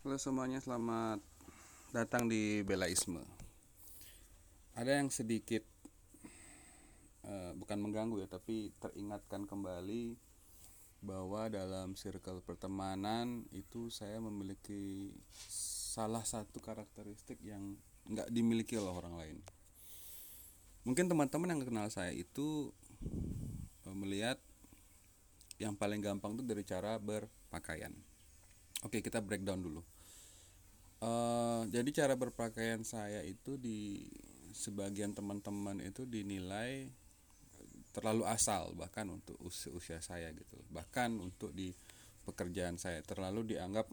Halo semuanya, selamat datang di Belaisme. Ada yang sedikit uh, bukan mengganggu ya, tapi teringatkan kembali bahwa dalam circle pertemanan itu saya memiliki salah satu karakteristik yang nggak dimiliki oleh orang lain. Mungkin teman-teman yang kenal saya itu uh, melihat yang paling gampang itu dari cara berpakaian Oke, kita breakdown dulu. Uh, jadi cara berpakaian saya itu di sebagian teman-teman itu dinilai terlalu asal bahkan untuk usia, usia saya gitu. Bahkan untuk di pekerjaan saya terlalu dianggap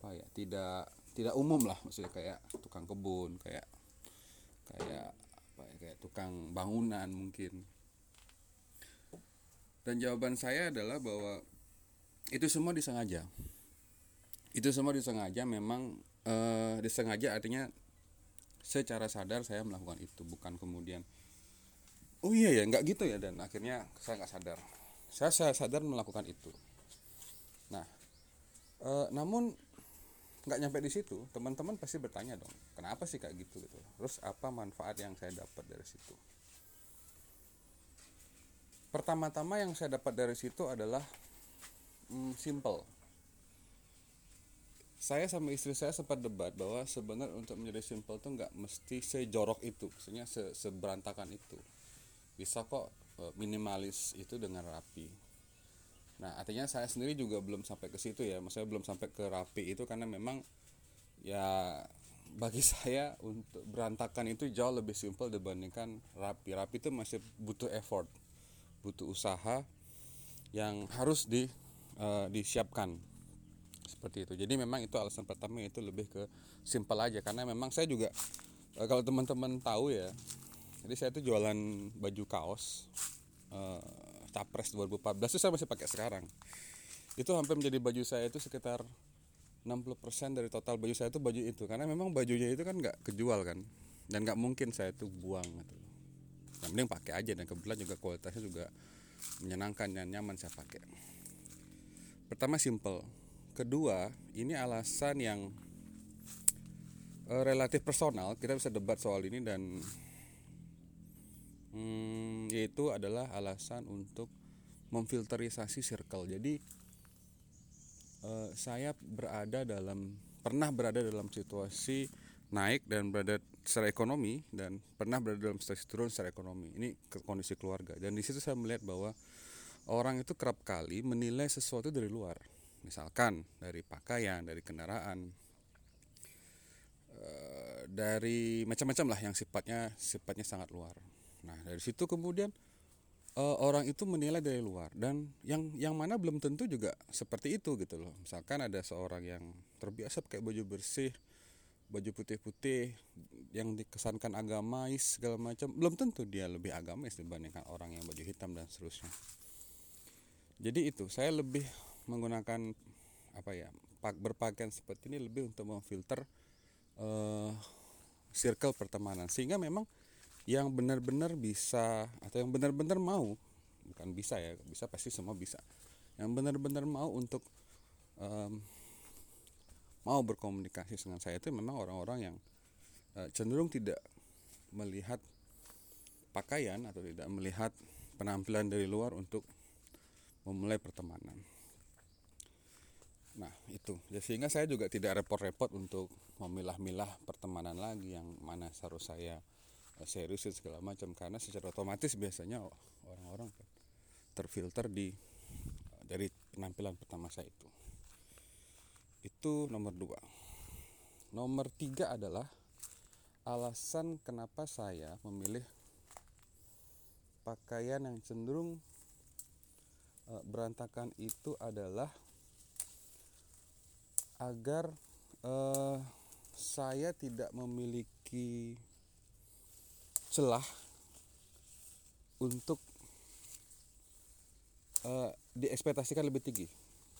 apa ya, tidak tidak umum lah maksudnya kayak tukang kebun, kayak kayak apa ya, kayak tukang bangunan mungkin. Dan jawaban saya adalah bahwa itu semua disengaja. Itu semua disengaja memang uh, disengaja artinya secara sadar saya melakukan itu bukan kemudian oh iya ya nggak gitu ya dan akhirnya saya nggak sadar. Saya, saya sadar melakukan itu. Nah uh, namun nggak nyampe di situ teman-teman pasti bertanya dong kenapa sih kayak gitu? Gitu. Terus apa manfaat yang saya dapat dari situ? Pertama-tama yang saya dapat dari situ adalah mm, simple. Saya sama istri saya sempat debat bahwa sebenarnya untuk menjadi simple tuh nggak mesti sejorok itu maksudnya se seberantakan itu. Bisa kok e, minimalis itu dengan rapi. Nah artinya saya sendiri juga belum sampai ke situ ya. Maksudnya belum sampai ke rapi itu karena memang ya bagi saya untuk berantakan itu jauh lebih simple dibandingkan rapi. Rapi itu masih butuh effort butuh usaha yang harus di uh, disiapkan. Seperti itu. Jadi memang itu alasan pertama itu lebih ke simpel aja. Karena memang saya juga uh, kalau teman-teman tahu ya jadi saya itu jualan baju kaos uh, capres 2014 itu saya masih pakai sekarang. Itu hampir menjadi baju saya itu sekitar 60% dari total baju saya itu baju itu. Karena memang bajunya itu kan nggak kejual kan. Dan nggak mungkin saya itu buang gitu. Yang penting pakai aja. Dan kebetulan juga kualitasnya juga menyenangkan dan nyaman saya pakai Pertama simple. Kedua, ini alasan yang uh, relatif personal. Kita bisa debat soal ini dan hmm, yaitu adalah alasan untuk memfilterisasi circle. Jadi uh, saya berada dalam pernah berada dalam situasi naik dan berada secara ekonomi dan pernah berada dalam situasi turun secara ekonomi. Ini ke kondisi keluarga dan di situ saya melihat bahwa orang itu kerap kali menilai sesuatu dari luar. Misalkan dari pakaian dari kendaraan eh, dari macam-macam lah yang sifatnya sifatnya sangat luar. Nah dari situ kemudian uh, orang itu menilai dari luar. Dan yang yang mana belum tentu juga seperti itu gitu loh. Misalkan ada seorang yang terbiasa pakai baju bersih baju putih-putih yang dikesankan agamais segala macam belum tentu dia lebih agamais dibandingkan orang yang baju hitam dan seterusnya jadi itu saya lebih menggunakan apa ya berpakaian seperti ini lebih untuk memfilter uh, circle pertemanan. Sehingga memang yang benar-benar bisa atau yang benar-benar mau bukan bisa ya bisa pasti semua bisa. Yang benar-benar mau untuk um, mau berkomunikasi dengan saya itu memang orang-orang yang uh, cenderung tidak melihat pakaian atau tidak melihat penampilan dari luar untuk memulai pertemanan. Nah itu, ya, sehingga saya juga tidak repot-repot untuk memilah-milah pertemanan lagi yang mana seharus saya eh, serius dan segala macam karena secara otomatis biasanya orang-orang terfilter di dari penampilan pertama saya itu. Itu nomor dua. Nomor tiga adalah alasan kenapa saya memilih pakaian yang cenderung Eh, berantakan itu adalah agar uh, saya tidak memiliki celah untuk uh, diekspektasikan lebih tinggi.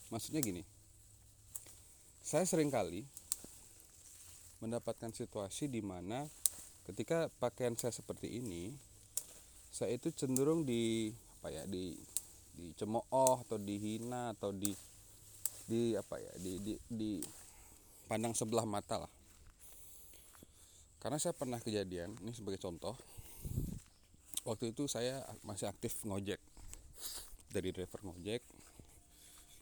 Maksudnya gini, saya sering kali mendapatkan situasi di mana ketika pakaian saya seperti ini, saya itu cenderung di apa ya di dicemooh atau dihina atau di di apa ya di di, di pandang sebelah mata lah. Karena saya pernah kejadian ini sebagai contoh waktu itu saya masih aktif ngojek. Dari driver ngojek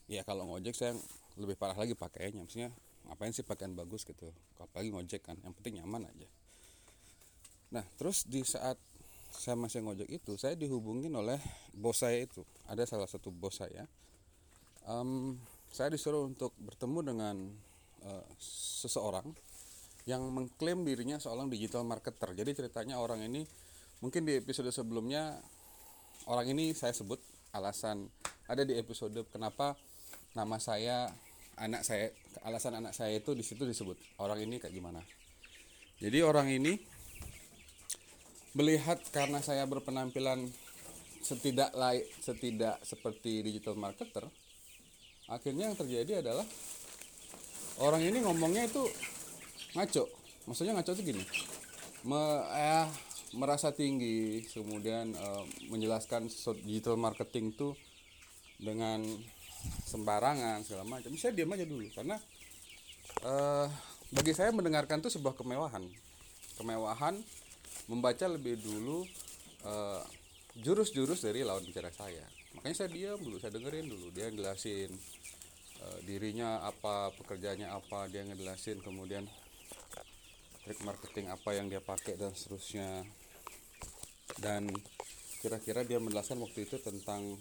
ya kalau ngojek saya lebih parah lagi pakainya maksudnya ngapain sih pakaian bagus gitu apalagi ngojek kan yang penting nyaman aja. Nah terus di saat saya masih ngojek itu saya dihubungin oleh bos saya itu ada salah satu bos saya um, saya disuruh untuk bertemu dengan uh, seseorang yang mengklaim dirinya seorang digital marketer. Jadi ceritanya orang ini mungkin di episode sebelumnya orang ini saya sebut alasan ada di episode kenapa nama saya anak saya alasan anak saya itu di situ disebut orang ini kayak gimana. Jadi orang ini melihat karena saya berpenampilan setidak lain setidak seperti digital marketer akhirnya yang terjadi adalah orang ini ngomongnya itu ngaco. Maksudnya ngaco itu gini. Me, eh, merasa tinggi kemudian eh, menjelaskan digital marketing itu dengan sembarangan segala macam. Saya diam aja dulu karena eh, bagi saya mendengarkan itu sebuah kemewahan. Kemewahan membaca lebih dulu eh, jurus-jurus dari lawan bicara saya. Makanya saya diam dulu saya dengerin dulu dia jelasin uh, dirinya apa pekerjaannya apa dia ngejelasin kemudian trik marketing apa yang dia pakai dan seterusnya. Dan kira-kira dia menjelaskan waktu itu tentang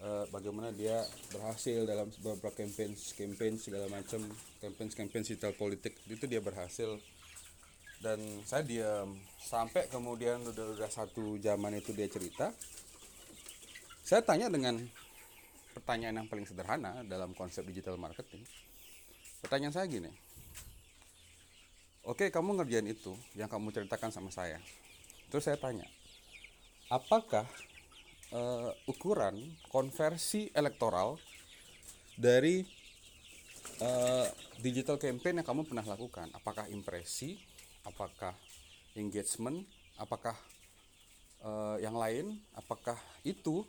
uh, bagaimana dia berhasil dalam beberapa campaign campaign segala macam campaign campaign digital politik itu dia berhasil dan saya diam sampai kemudian udah udah satu zaman itu dia cerita saya tanya dengan pertanyaan yang paling sederhana dalam konsep digital marketing pertanyaan saya gini Oke, kamu ngerjain itu yang kamu ceritakan sama saya. Terus saya tanya, apakah uh, ukuran konversi elektoral dari uh, digital campaign yang kamu pernah lakukan? Apakah impresi? Apakah engagement? Apakah uh, yang lain? Apakah itu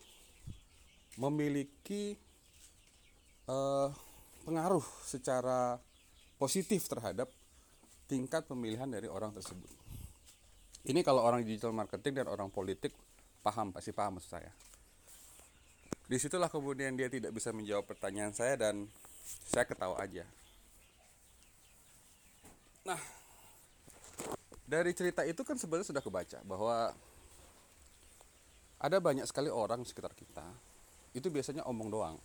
memiliki uh, pengaruh secara positif terhadap tingkat pemilihan dari orang tersebut. Ini kalau orang digital marketing dan orang politik paham, pasti paham maksud saya. Di situlah kemudian dia tidak bisa menjawab pertanyaan saya dan saya ketawa aja. Nah, dari cerita itu kan sebenarnya sudah kebaca bahwa ada banyak sekali orang di sekitar kita itu biasanya omong doang.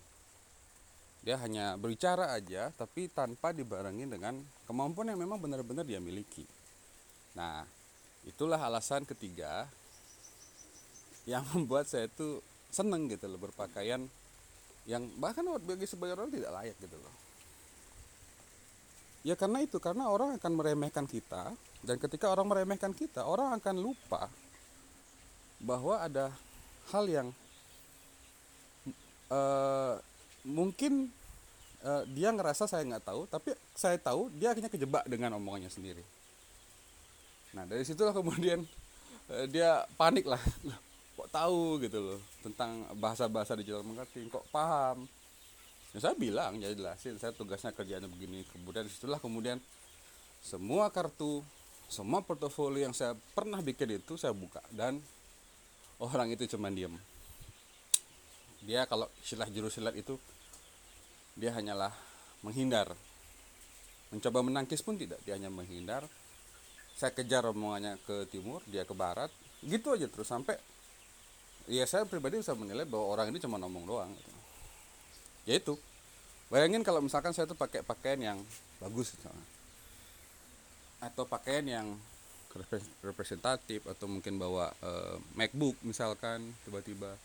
Dia hanya berbicara aja tapi tanpa dibarengi dengan kemampuan yang memang benar-benar dia miliki. Nah itulah alasan ketiga yang membuat saya itu seneng gitu loh berpakaian yang bahkan bagi sebagian orang tidak layak gitu loh. Ya karena itu karena orang akan meremehkan kita dan ketika orang meremehkan kita orang akan lupa bahwa ada hal yang uh, mungkin uh, dia ngerasa saya nggak tahu tapi saya tahu dia akhirnya kejebak dengan omongannya sendiri. Nah dari situlah kemudian uh, dia panik lah. Kok tahu gitu loh tentang bahasa-bahasa digital marketing kok paham? Ya saya bilang ya jelasin saya tugasnya kerjanya begini. Kemudian di situlah kemudian semua kartu semua portofolio yang saya pernah bikin itu saya buka dan orang itu cuma diem. Dia kalau istilah juru silat itu dia hanyalah menghindar. Mencoba menangkis pun tidak dia hanya menghindar. Saya kejar omongannya ke timur dia ke barat gitu aja terus sampai ya saya pribadi bisa menilai bahwa orang ini cuma ngomong doang gitu. ya itu. Bayangin kalau misalkan saya tuh pakai pakaian yang bagus misalnya atau pakaian yang representatif atau mungkin bawa uh, MacBook misalkan tiba-tiba.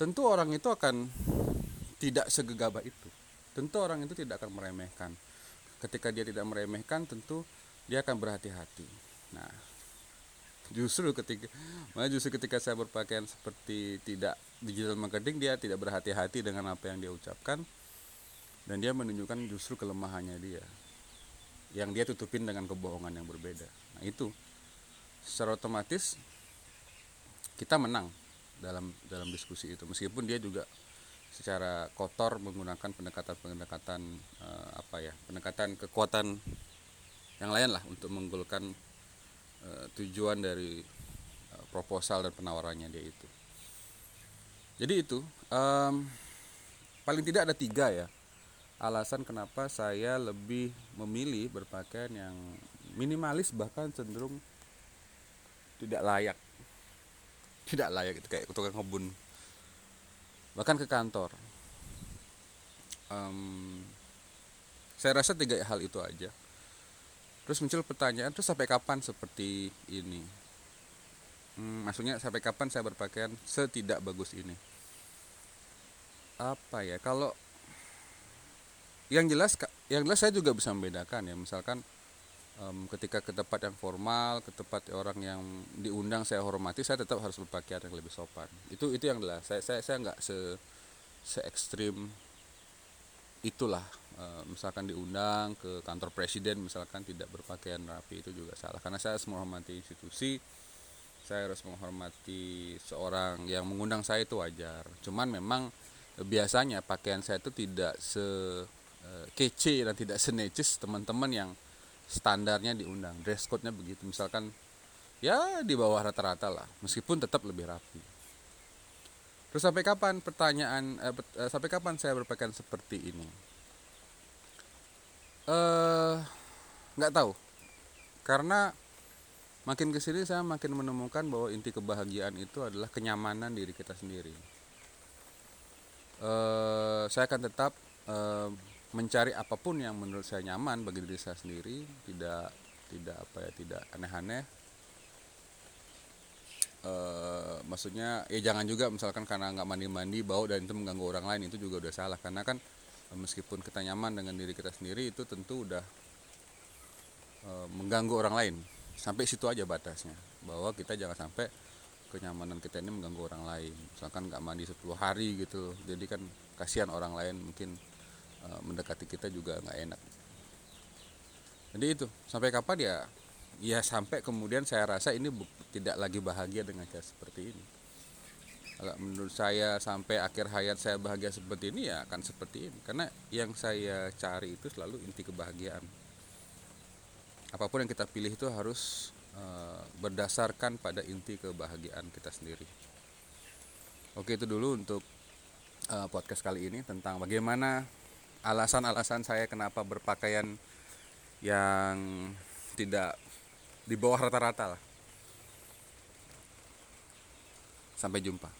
Tentu orang itu akan tidak segegabah itu. Tentu orang itu tidak akan meremehkan. Ketika dia tidak meremehkan tentu dia akan berhati-hati. Nah justru ketika malah justru ketika saya berpakaian seperti tidak digital marketing dia tidak berhati-hati dengan apa yang dia ucapkan dan dia menunjukkan justru kelemahannya dia yang dia tutupin dengan kebohongan yang berbeda. Nah itu. Secara otomatis kita menang dalam dalam diskusi itu. Meskipun dia juga secara kotor menggunakan pendekatan-pendekatan uh, apa ya pendekatan kekuatan yang lain lah untuk menggolkan uh, tujuan dari uh, proposal dan penawarannya dia itu. Jadi itu um, paling tidak ada tiga ya alasan kenapa saya lebih memilih berpakaian yang minimalis bahkan cenderung tidak layak. Tidak layak itu kayak tukang kebun. Bahkan ke kantor. Um, saya rasa tiga hal itu aja. Terus muncul pertanyaan terus sampai kapan seperti ini? Hmm, maksudnya sampai kapan saya berpakaian setidak bagus ini? Apa ya kalau yang jelas yang jelas saya juga bisa membedakan ya. Misalkan um, ketika ke tempat yang formal ke tempat orang yang diundang saya hormati saya tetap harus berpakaian yang lebih sopan. Itu itu yang jelas. Saya saya saya nggak se se ekstrim itulah. E, misalkan diundang ke kantor presiden misalkan tidak berpakaian rapi itu juga salah. Karena saya harus menghormati institusi saya harus menghormati seorang yang mengundang saya itu wajar. Cuman memang biasanya pakaian saya itu tidak se kece dan tidak senecis teman-teman yang standarnya diundang dress code-nya begitu. Misalkan ya di bawah rata-rata lah meskipun tetap lebih rapi. Terus sampai kapan pertanyaan eh, eh sampai kapan saya berpakaian seperti ini? Eh nggak tahu. Karena makin ke sini saya makin menemukan bahwa inti kebahagiaan itu adalah kenyamanan diri kita sendiri. Eh, saya akan tetap eh, mencari apa pun yang menurut saya nyaman bagi diri saya sendiri tidak tidak apa ya tidak aneh-aneh. E, maksudnya ya jangan juga misalkan karena nggak mandi-mandi bau dan itu mengganggu orang lain itu juga udah salah. Karena kan meskipun kita nyaman dengan diri kita sendiri itu tentu udah e, mengganggu orang lain. Sampai situ aja batasnya bahwa kita jangan sampai kenyamanan kita ini mengganggu orang lain. Misalkan nggak mandi 10 hari gitu. Jadi kan kasihan orang lain mungkin Eh, mendekati kita juga nggak enak. Jadi itu sampai kapan ya? Ya sampai kemudian saya rasa ini tidak lagi bahagia dengan cara seperti ini. Kalau menurut saya sampai akhir hayat saya bahagia seperti ini ya akan seperti ini. Karena yang saya cari itu selalu inti kebahagiaan. Apa pun yang kita pilih itu harus uh, berdasarkan pada inti kebahagiaan kita sendiri. Oke itu dulu untuk uh, podcast kali ini tentang bagaimana alasan-alasan saya kenapa berpakaian yang tidak di bawah rata-rata lah. Sampai jumpa.